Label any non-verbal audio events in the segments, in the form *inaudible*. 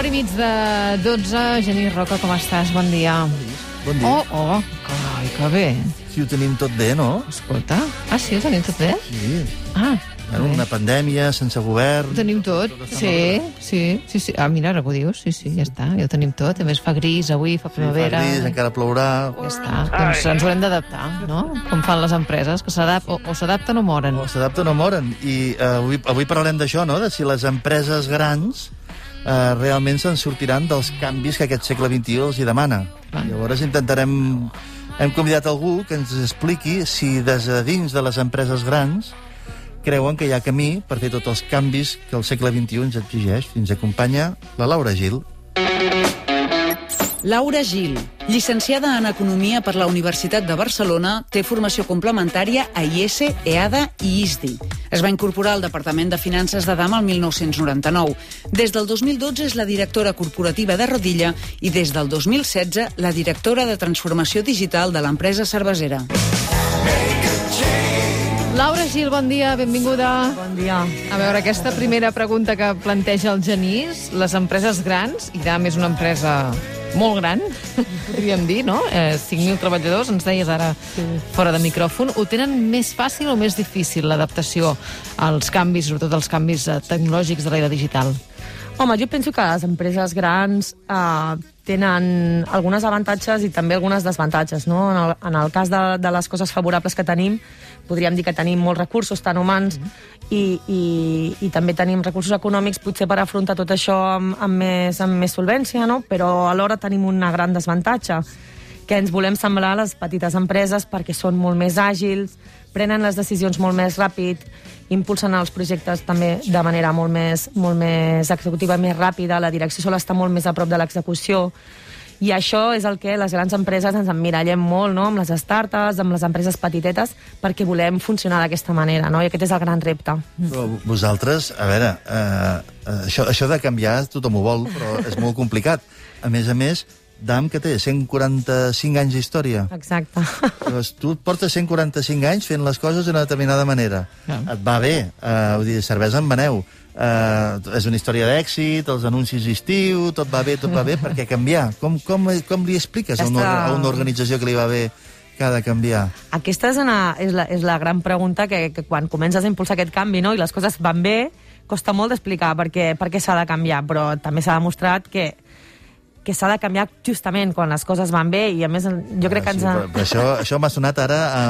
quart i mig de 12. Genís Roca, com estàs? Bon dia. Bon dia. Oh, oh, carai, que bé. Si ho tenim tot bé, no? Escolta. Ah, sí, ho tenim tot bé? Sí. Ah, bé. una pandèmia, sense govern... Ho tenim tot. Sí, sí, sí, sí. Ah, mira, ara que ho dius. Sí, sí, ja està. Ja ho tenim tot. A més, fa gris avui, fa Sí, fa primavera. gris, encara plourà... Ja està. Doncs ens haurem d'adaptar, no? Com fan les empreses, que s'adap o, o s'adapten o moren. O s'adapten o moren. I eh, avui, avui parlarem d'això, no?, de si les empreses grans eh, realment se'n sortiran dels canvis que aquest segle XXI els hi demana. Clar. Llavors intentarem... Hem convidat algú que ens expliqui si des de dins de les empreses grans creuen que hi ha camí per fer tots els canvis que el segle XXI ens exigeix. Ens acompanya la Laura Gil. Laura Gil, llicenciada en Economia per la Universitat de Barcelona, té formació complementària a IES, EADA i ISDI. Es va incorporar al Departament de Finances de Dama el 1999. Des del 2012 és la directora corporativa de Rodilla i des del 2016 la directora de Transformació Digital de l'empresa cervesera. Laura Gil, bon dia, benvinguda. Bon dia. A veure, aquesta primera pregunta que planteja el Genís, les empreses grans, i DAM és una empresa molt gran, podríem dir, no? Eh, 5.000 treballadors, ens deies ara sí. fora de micròfon. Ho tenen més fàcil o més difícil, l'adaptació als canvis, sobretot als canvis eh, tecnològics de l'era digital? Home, jo penso que les empreses grans eh, tenen algunes avantatges i també algunes desavantatges. No? En, el, en el cas de, de les coses favorables que tenim, podríem dir que tenim molts recursos, tant humans, i, i, i també tenim recursos econòmics potser per afrontar tot això amb, amb, més, amb més solvència, no? però alhora tenim una gran desavantatge, que ens volem semblar a les petites empreses perquè són molt més àgils, prenen les decisions molt més ràpid, impulsen els projectes també de manera molt més, molt més executiva, més ràpida, la direcció sol està molt més a prop de l'execució, i això és el que les grans empreses ens emmirallem molt, no?, amb les startups, amb les empreses petitetes, perquè volem funcionar d'aquesta manera, no?, i aquest és el gran repte. Però vosaltres, a veure, eh, eh, això, això de canviar tothom ho vol, però és molt complicat. A més a més, DAM, que té 145 anys d'història. Exacte. Llavors, tu portes 145 anys fent les coses d'una determinada manera. Ja. Et va bé, eh, vull dir, cervesa en veneu. Eh, és una història d'èxit, els anuncis d'estiu, tot va bé, tot va bé, per què canviar? Com, com, com li expliques a una, a una organització que li va bé que ha de canviar? Aquesta és, una, és, la, és la gran pregunta que, que quan comences a impulsar aquest canvi no, i les coses van bé, costa molt d'explicar per què, per què s'ha de canviar, però també s'ha demostrat que que s'ha de canviar justament quan les coses van bé i a més jo crec que Ah, ens... sí, però, però això, *laughs* això m'ha sonat ara a,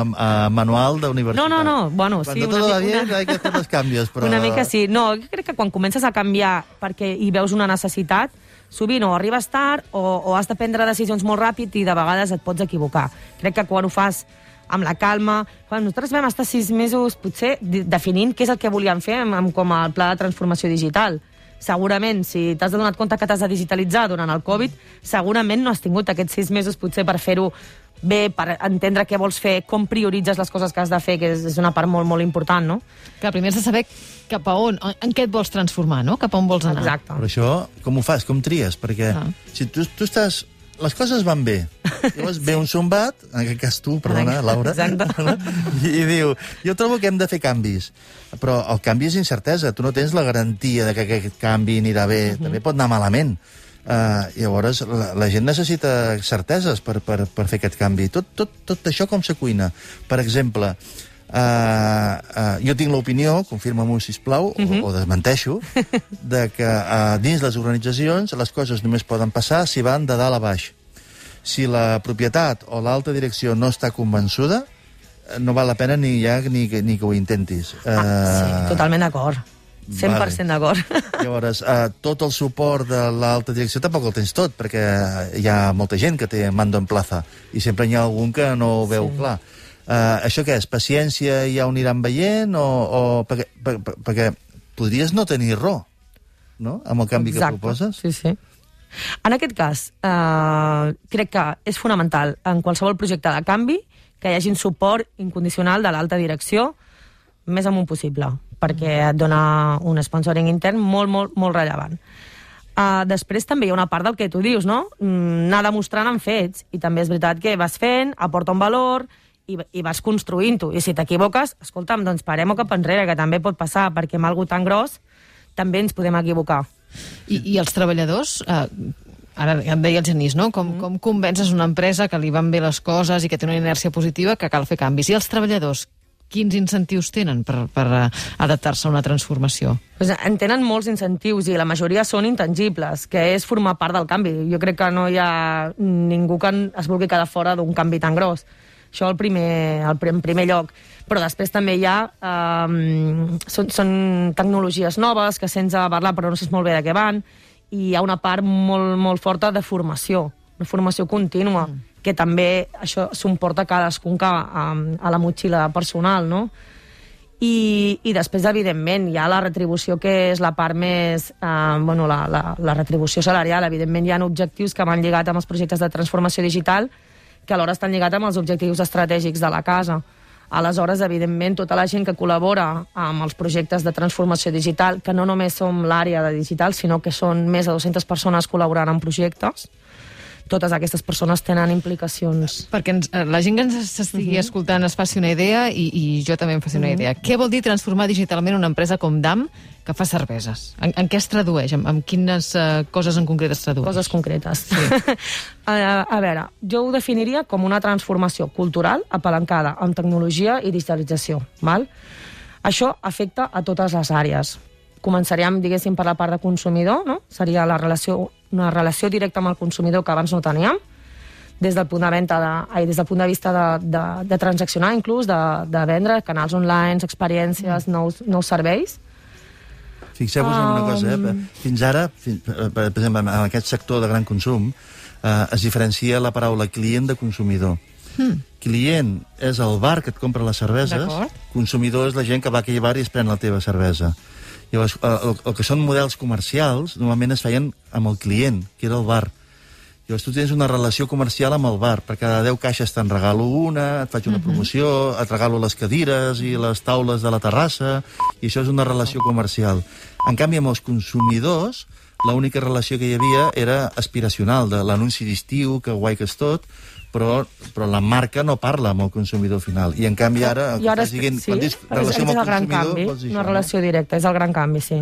a manual d'universitat. No, no, no, bueno, Quan sí, tot una va mica- bien, una- hay que hacer los cambios, però... Una mica sí. No, jo crec que quan comences a canviar perquè hi veus una necessitat, sovint o arribes tard o, o has de prendre decisions molt ràpid i de vegades et pots equivocar. Crec que quan ho fas amb la calma... Quan nosaltres vam estar sis mesos potser de- definint què és el que volíem fer amb, amb, com el pla de transformació digital. Segurament, si t'has donat compte que t'has de digitalitzar durant el Covid, segurament no has tingut aquests sis mesos potser per fer-ho bé, per entendre què vols fer, com prioritzes les coses que has de fer, que és, és una part molt, molt important, no? Que primer has de saber cap a on, en què et vols transformar, no? Cap a on vols anar. Exacte. Però això, com ho fas? Com tries? Perquè Ah. si tu, tu estàs... Les coses van bé. Llavors ve un sombat, en aquest cas tu, perdona, Laura, Exacte. i, i diu, jo trobo que hem de fer canvis. Però el canvi és incertesa. Tu no tens la garantia de que aquest canvi anirà bé. També pot anar malament. Uh, llavors, la, la gent necessita certeses per, per, per fer aquest canvi. Tot, tot, tot això com se cuina? Per exemple, Uh, uh, jo tinc l'opinió, confirma-m'ho, sisplau, uh -huh. o, o desmenteixo, *laughs* de que uh, dins les organitzacions les coses només poden passar si van de dalt a baix. Si la propietat o l'alta direcció no està convençuda, eh, no val la pena ni ja ni, ni que ho intentis. Ah, sí, totalment d'acord. 100% vale. d'acord. *laughs* Llavors, uh, tot el suport de l'alta direcció tampoc el tens tot, perquè hi ha molta gent que té mando en plaza i sempre hi ha algun que no ho veu sí. clar. Uh, això què és? Paciència i ja ho aniran veient? O, o perquè, per, per, perquè podries no tenir raó, no?, amb el canvi Exacte. que proposes. Sí, sí. En aquest cas, eh, crec que és fonamental en qualsevol projecte de canvi que hi hagi suport incondicional de l'alta direcció més amunt possible, perquè et dona un sponsoring intern molt, molt, molt rellevant. Uh, després també hi ha una part del que tu dius, no? Mm, anar demostrant amb fets, i també és veritat que vas fent, aporta un valor, i, i vas construint-ho. I si t'equivoques, escolta'm, doncs parem-ho cap enrere, que també pot passar, perquè amb algú tan gros també ens podem equivocar. I, I els treballadors... Eh, ara em deia el Genís, no? Com, com convences una empresa que li van bé les coses i que té una inèrcia positiva que cal fer canvis? I els treballadors, quins incentius tenen per, per eh, adaptar-se a una transformació? Pues en tenen molts incentius i la majoria són intangibles, que és formar part del canvi. Jo crec que no hi ha ningú que es vulgui quedar fora d'un canvi tan gros. Això el primer, el, pri- en primer lloc. Però després també hi ha... Um, són, són tecnologies noves que sents a parlar però no saps molt bé de què van i hi ha una part molt, molt forta de formació, una formació contínua, mm. que també això s'ho emporta cadascun que, a, a la motxilla personal, no? I, i després, evidentment, hi ha la retribució, que és la part més... Eh, bueno, la, la, la retribució salarial. Evidentment, hi ha objectius que van lligats amb els projectes de transformació digital que alhora estan lligats amb els objectius estratègics de la casa. Aleshores, evidentment, tota la gent que col·labora amb els projectes de transformació digital, que no només som l'àrea de digital, sinó que són més de 200 persones col·laborant en projectes, totes aquestes persones tenen implicacions. Perquè ens, eh, la gent que ens estigui uh -huh. escoltant es faci una idea i, i jo també em faci una idea. Què vol dir transformar digitalment una empresa com DAM que fa cerveses? En, en què es tradueix? En, en quines uh, coses en concret es tradueix? Coses concretes. Sí. *laughs* a, a veure, jo ho definiria com una transformació cultural apalancada amb tecnologia i digitalització. Val? Això afecta a totes les àrees. Començaríem, diguéssim, per la part de consumidor, no? seria la relació, una relació directa amb el consumidor que abans no teníem, des del punt de venda de, ai, des del punt de vista de, de, de transaccionar inclús, de, de vendre canals online, experiències, mm. nous, nous serveis. Fixeu-vos en una cosa, eh? Fins ara, fins, per, exemple, en aquest sector de gran consum, eh, es diferencia la paraula client de consumidor. Hmm. Client és el bar que et compra les cerveses, consumidor és la gent que va a aquell bar i es pren la teva cervesa. Llavors, eh, el, el que són models comercials, normalment es feien amb el client, que era el bar. Llavors tu tens una relació comercial amb el bar. Per cada 10 caixes te'n regalo una, et faig una promoció, et regalo les cadires i les taules de la terrassa, i això és una relació comercial. En canvi, amb els consumidors, l'única relació que hi havia era aspiracional, de l'anunci d'estiu, que guai que és tot, però, però la marca no parla amb el consumidor final. I en canvi ara, I ara sí, quan dius relació amb el el gran consumidor, canvi, vols dir una això, no? relació directa, és el gran canvi, sí.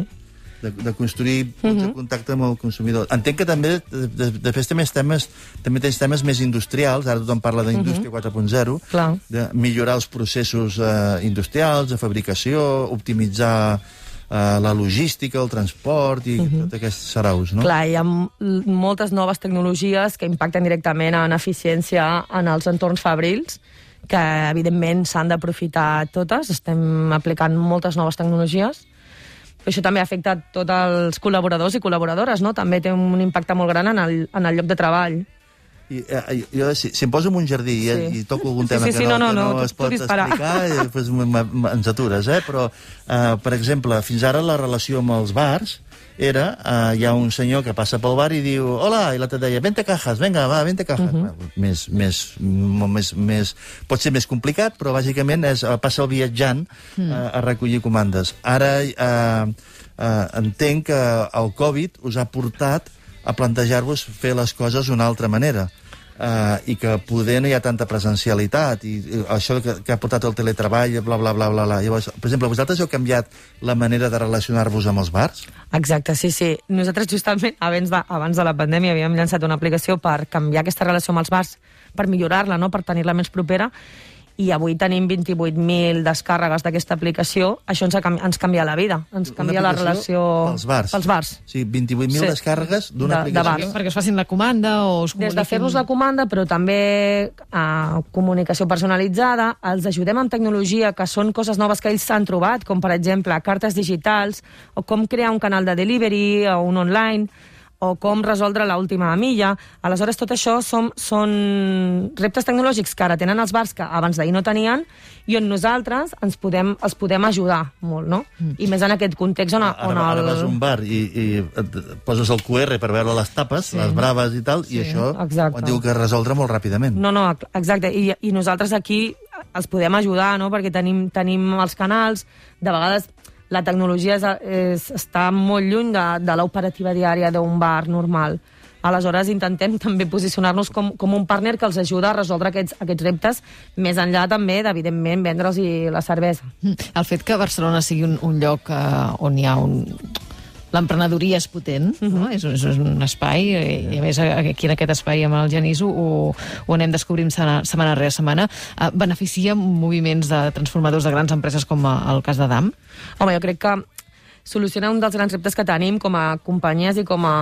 de, de construir punts de contacte amb el consumidor. Entenc que també, de, de, després també, temes, també tens temes més industrials, ara tothom parla d'indústria 4.0, Clar. de millorar els processos eh, industrials, de fabricació, optimitzar eh, la logística, el transport i tot aquests saraus, no? Clar, hi ha moltes noves tecnologies que impacten directament en eficiència en els entorns fabrils, que evidentment s'han d'aprofitar totes, estem aplicant moltes noves tecnologies, però això també afecta tots els col·laboradors i col·laboradores, no? També té un impacte molt gran en el, en el lloc de treball. I, eh, jo, si, si em poso en un jardí i, Sí. i toco algun Sí, tema sí, que sí, no, no, no, que no, no, es pot explicar, eh, doncs m- ens atures, eh? Però, eh, per exemple, fins ara la relació amb els bars era, eh, hi ha un senyor que passa pel bar i diu hola, i l'altre deia, vente cajas, venga, va, vente cajas. Uh -huh. més, més, més, més, pot ser més complicat, però bàsicament és, eh, passa el viatjant eh, a recollir comandes. Ara eh, eh, entenc que el Covid us ha portat a plantejar-vos fer les coses d'una altra manera uh, i que poder no hi ha tanta presencialitat i, i això que, que ha portat el teletreball, bla, bla, bla, bla, bla. Llavors, per exemple, vosaltres heu canviat la manera de relacionar-vos amb els bars? Exacte, sí, sí. Nosaltres justament abans de, abans de la pandèmia havíem llançat una aplicació per canviar aquesta relació amb els bars, per millorar-la, no? per tenir-la més propera, i avui tenim 28.000 descàrregues d'aquesta aplicació. Això ens, ha, canvi- ens canvia la vida, ens canvia la relació... Pels bars. Pels bars. Sí, 28.000 Sí. descàrregues d'una De- de aplicació. bars. Perquè us facin la comanda o us Des comuniquin... de fer-vos la comanda, però també eh, comunicació personalitzada, els ajudem amb tecnologia, que són coses noves que ells s'han trobat, com per exemple cartes digitals, o com crear un canal de delivery o un online, o com resoldre l'última milla. Aleshores, tot això són, són reptes tecnològics que ara tenen els bars que abans d'ahir no tenien i on nosaltres ens podem, els podem ajudar molt, no? I més en aquest context on, on Ara, ara el... vas a un bar i, i et poses el QR per veure les tapes, sí. les braves i tal, i això exacte. et diu que resoldre molt ràpidament. No, no, exacte. I, I nosaltres aquí els podem ajudar, no?, perquè tenim, tenim els canals, de vegades la tecnologia és, és, està molt lluny de, de l'operativa diària d'un bar normal. Aleshores, intentem també posicionar-nos com, com un partner que els ajuda a resoldre aquests, aquests reptes, més enllà també d'evidentment vendre'ls la cervesa. El fet que Barcelona sigui un, un lloc eh, on hi ha un, l'emprenedoria és potent, no? és, és un espai, i, i a més aquí en aquest espai amb el Genís ho, ho anem descobrint setmana, setmana rere setmana, uh, beneficia moviments de transformadors de grans empreses com el cas de DAM? Home, jo crec que soluciona un dels grans reptes que tenim com a companyies i com a,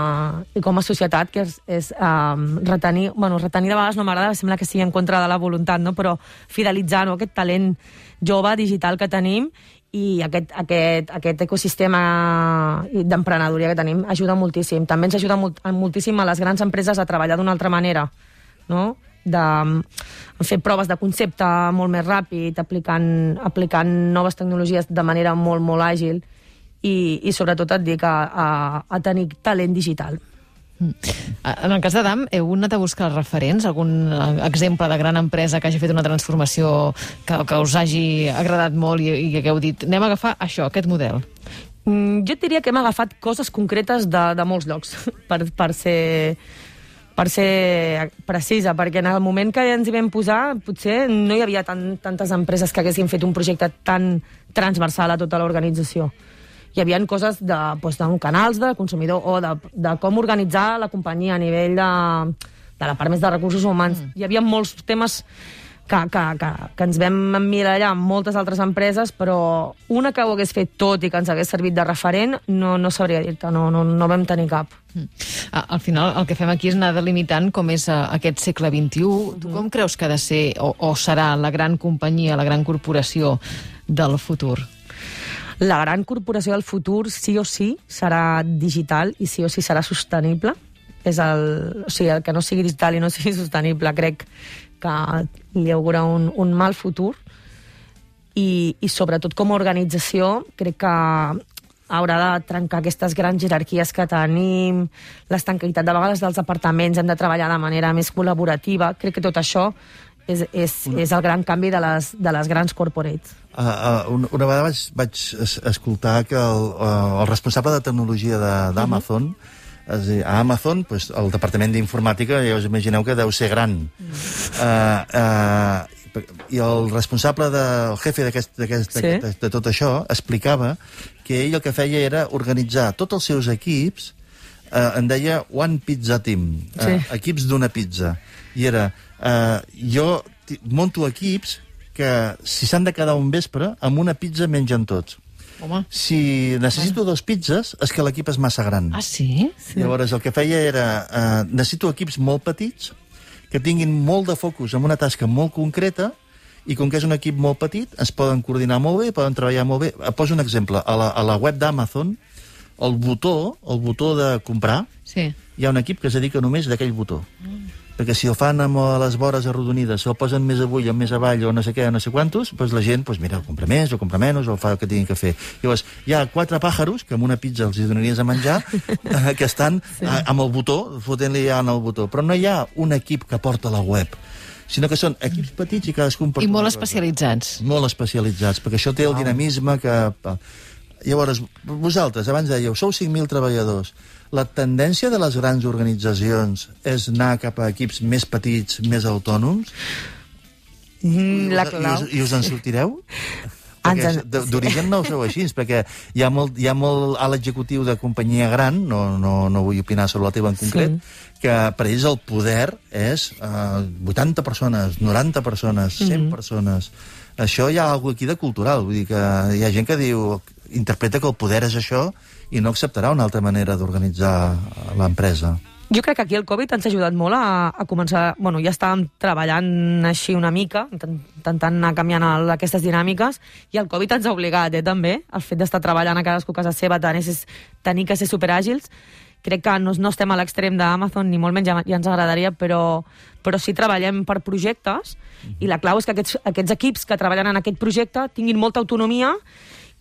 i com a societat, que és, és um, retenir, bueno, retenir de vegades no m'agrada, sembla que sigui en contra de la voluntat, no? però fidelitzar no? aquest talent jove digital que tenim i aquest, aquest, aquest ecosistema d'emprenedoria que tenim ajuda moltíssim. També ens ajuda molt, moltíssim a les grans empreses a treballar d'una altra manera, no? de fer proves de concepte molt més ràpid, aplicant, aplicant noves tecnologies de manera molt, molt àgil i, i sobretot et dic a, a, a tenir talent digital. Mm. En el cas de DAM, heu anat a buscar referents? Algun exemple de gran empresa que hagi fet una transformació que, que us hagi agradat molt i, i que heu dit, anem a agafar això, aquest model? Mm, jo et diria que hem agafat coses concretes de, de molts llocs *laughs* per, per ser per ser precisa, perquè en el moment que ens hi vam posar potser no hi havia tan, tantes empreses que haguessin fet un projecte tan transversal a tota l'organització hi havia coses de, doncs, de canals de consumidor o de, de com organitzar la companyia a nivell de, de la part més de recursos humans. Mm. Hi havia molts temes que, que, que, que ens vam emmirallar amb moltes altres empreses, però una que ho hagués fet tot i que ens hagués servit de referent, no, no sabria dir-te, no, no, no vam tenir cap. Mm. Al final, el que fem aquí és anar delimitant com és uh, aquest segle XXI. Mm. Tu com creus que ha de ser o, o serà la gran companyia, la gran corporació del futur? La gran corporació del futur sí o sí serà digital i sí o sí serà sostenible. És el, o sigui, el que no sigui digital i no sigui sostenible crec que li augura un, un mal futur i, i sobretot com a organització crec que haurà de trencar aquestes grans jerarquies que tenim, l'estanquitat de vegades dels apartaments, hem de treballar de manera més col·laborativa. Crec que tot això és, és, és el gran canvi de les, de les grans corporates. Uh, uh, una, una vegada vaig, vaig escoltar que el, uh, el responsable de tecnologia d'Amazon, uh -huh. és dir, a Amazon, pues, el departament d'informàtica, ja us imagineu que deu ser gran. Uh -huh. uh, uh, I el responsable, de, el jefe d'aquest sí. de, de tot això, explicava que ell el que feia era organitzar tots els seus equips, eh, en deia One Pizza Team, sí. uh, equips d'una pizza. I era, eh, jo monto equips que si s'han de quedar un vespre, amb una pizza mengen tots. Home. Si necessito dos pizzas, és que l'equip és massa gran. Ah, sí? sí? Llavors, el que feia era... Eh, necessito equips molt petits, que tinguin molt de focus en una tasca molt concreta, i com que és un equip molt petit, es poden coordinar molt bé, poden treballar molt bé. Eh, poso un exemple. A la, a la web d'Amazon, el botó, el botó de comprar, sí. hi ha un equip que es dedica només d'aquell botó. Mm perquè si el fan amb les vores arrodonides, se el posen més avull o més avall o no sé què, o no sé quantos, doncs la gent, doncs mira, el compra més o compra menys o fa el que tinguin que fer. Llavors, hi ha quatre pàjaros, que amb una pizza els hi donaries a menjar, *laughs* eh, que estan sí. eh, amb el botó, fotent-li ja en el botó. Però no hi ha un equip que porta la web sinó que són equips petits i cadascun I molt especialitzats. Molt especialitzats, perquè això té el dinamisme que... Llavors, vosaltres, abans dèieu, sou 5.000 treballadors, la tendència de les grans organitzacions és anar cap a equips més petits, més autònoms? Mm, la clau. I us, I us en sortireu? D'origen no ho sou així, perquè hi ha molt, hi ha molt a l'executiu de companyia gran, no, no, no vull opinar sobre la teva en concret, sí. que per ells el poder és eh, 80 persones, 90 persones, 100 mm -hmm. persones. Això hi ha alguna aquí de cultural, vull dir que hi ha gent que diu, interpreta que el poder és això i no acceptarà una altra manera d'organitzar l'empresa. Jo crec que aquí el Covid ens ha ajudat molt a, a començar... Bueno, ja estàvem treballant així una mica, intentant anar canviant el, aquestes dinàmiques, i el Covid ens ha obligat, eh, també, el fet d'estar treballant a cadascú a casa seva, tenir, tenir que ser superàgils. Crec que no, no estem a l'extrem d'Amazon, ni molt menys ja, ja ens agradaria, però, però sí treballem per projectes, i la clau és que aquests, aquests equips que treballen en aquest projecte tinguin molta autonomia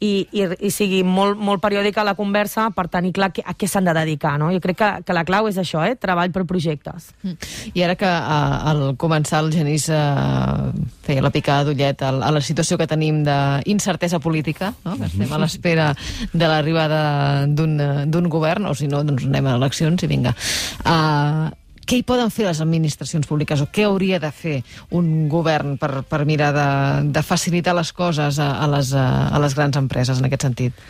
i, i, i sigui molt, molt periòdica la conversa per tenir clar a què s'han de dedicar. No? Jo crec que, que la clau és això, eh? treball per projectes. Mm. I ara que uh, al començar el Genís uh, feia la picada d'ullet a, a la situació que tenim d'incertesa política, no? que estem a l'espera de l'arribada d'un govern, o si no, doncs anem a eleccions i vinga. Uh, què hi poden fer les administracions públiques o què hauria de fer un govern per, per mirar de, de facilitar les coses a, a, les, a les grans empreses en aquest sentit?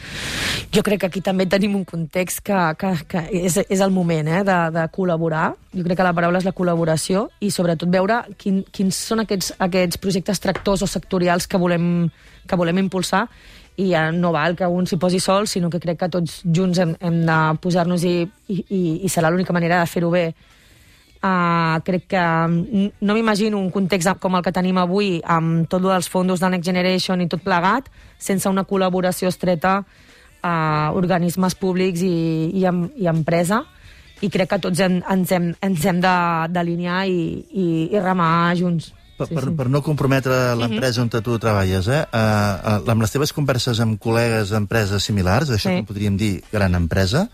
Jo crec que aquí també tenim un context que, que, que és, és el moment eh, de, de col·laborar. Jo crec que la paraula és la col·laboració i sobretot veure quin, quins són aquests, aquests projectes tractors o sectorials que volem, que volem impulsar i ja no val que un s'hi posi sol, sinó que crec que tots junts hem, hem de posar-nos i, i, i serà l'única manera de fer-ho bé. Uh, crec que no m'imagino un context com el que tenim avui amb tot el dels fondos de Next Generation i tot plegat, sense una col·laboració estreta a uh, organismes públics i, i, em, i empresa i crec que tots hem, ens hem, ens hem d'alinear i, i, i remar junts. Per, sí, sí. per no comprometre l'empresa on tu treballes, eh? Uh, uh, amb les teves converses amb col·legues d'empreses similars, això sí. que podríem dir gran empresa,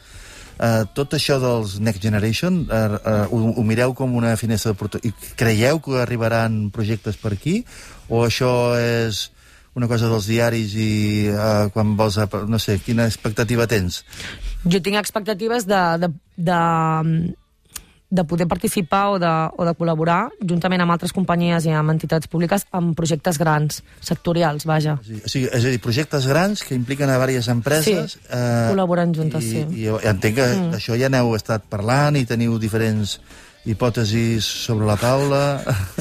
uh, tot això dels Next Generation, uh, uh, ho, ho mireu com una finestra d'oportunitat? Creieu que arribaran projectes per aquí? O això és una cosa dels diaris i uh, quan vols... No sé, quina expectativa tens? Jo tinc expectatives de, de, de, de poder participar o de, o de col·laborar juntament amb altres companyies i amb entitats públiques en projectes grans, sectorials, vaja. O sigui, és a dir, projectes grans que impliquen a diverses empreses... Sí, eh, col·laboren juntes, i, sí. I, I entenc que mm. això ja n'heu estat parlant i teniu diferents hipòtesis sobre la taula...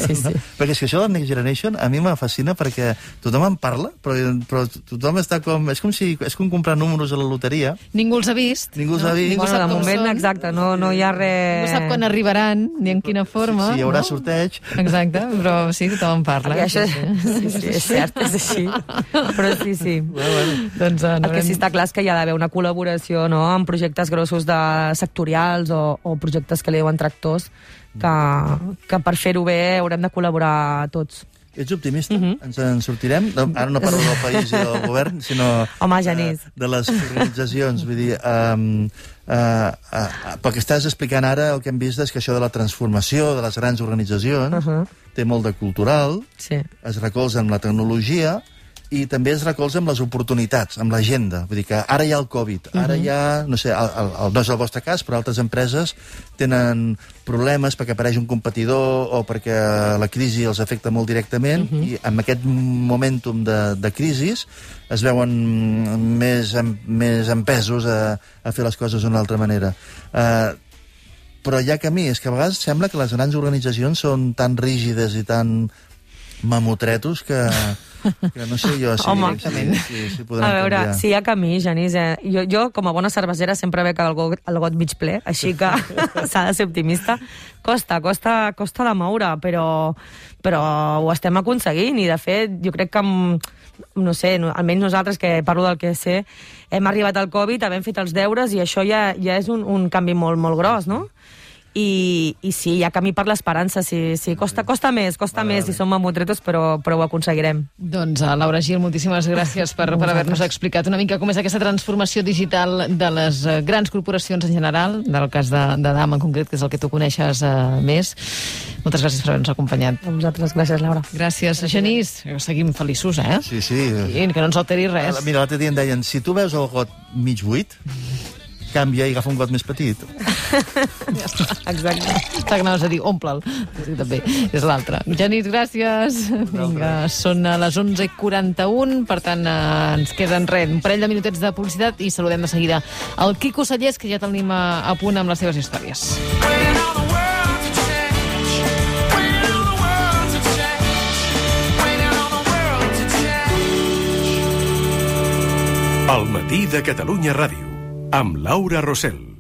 Sí, sí. *laughs* perquè és que això del Next Generation a mi me fascina perquè tothom en parla, però, però tothom està com... És com si és com comprar números a la loteria. Ningú els ha vist. Ningú els no? ha vist. Ningú bueno, de moment, són. exacte, no, no hi ha res... Ningú sap quan arribaran, ni en quina forma. Sí, sí hi haurà no? sorteig. Exacte, però sí, tothom en parla. Perquè això, sí, *laughs* sí, és cert, és així. Però sí, sí. Bueno, bueno. Doncs, uh, el que sí està clar és que hi ha d'haver una col·laboració no, amb projectes grossos de sectorials o, o projectes que li diuen tractors que, que per fer-ho bé haurem de col·laborar tots. Ets optimista? Mm -hmm. Ens en sortirem? No, ara no parlo del *laughs* país i del govern, sinó Home, Genís. Uh, de les organitzacions. Vull dir, um, uh, uh, pel que estàs explicant ara, el que hem vist és que això de la transformació de les grans organitzacions uh -huh. té molt de cultural, sí. es recolza en la tecnologia, i també es recolza amb les oportunitats, amb l'agenda. Vull dir que ara hi ha el Covid, ara -huh. hi ha, no sé, el, el, el, no és el vostre cas, però altres empreses tenen problemes perquè apareix un competidor o perquè la crisi els afecta molt directament uh -huh. i amb aquest momentum de, de crisi es veuen més, més empesos a, a fer les coses d'una altra manera. Uh, però hi ha camí, és que a vegades sembla que les grans organitzacions són tan rígides i tan mamotretos que que no sé jo si, Home, si, si, si podran A veure, canviar. si hi ha camí, Genís, eh? jo, jo com a bona cervesera sempre veig el got, el got mig ple, així que *laughs* s'ha de ser optimista. Costa, costa, costa de moure, però, però ho estem aconseguint i de fet jo crec que amb, no sé, almenys nosaltres que parlo del que sé, hem arribat al Covid, havent fet els deures i això ja, ja és un, un canvi molt, molt gros, no? I, i sí, hi ha camí per l'esperança, sí, sí, costa, costa més, costa vale, més, vale. i som mamotretos, però, però ho aconseguirem. Doncs, uh, Laura Gil, moltíssimes gràcies per, per haver-nos explicat una mica com és aquesta transformació digital de les uh, grans corporacions en general, del cas de, de DAM en concret, que és el que tu coneixes uh, més. Moltes gràcies per haver-nos acompanyat. A vosaltres, gràcies, Laura. Gràcies, gràcies. Genís. Seguim feliços, eh? Sí, sí. I que no ens alteri res. Mira, l'altre dia em deien, si tu veus el got mig buit, canvia i agafa un got més petit. Exacte. Està que anaves a dir, omple'l. Sí, també, és l'altre. Genís, gràcies. Vinga, són a les 11.41, per tant, eh, ens queden res, un parell de minutets de publicitat i saludem de seguida el Quico Sallés, que ja tenim a, a punt amb les seves històries. El matí de Catalunya Ràdio amb Laura Rossell.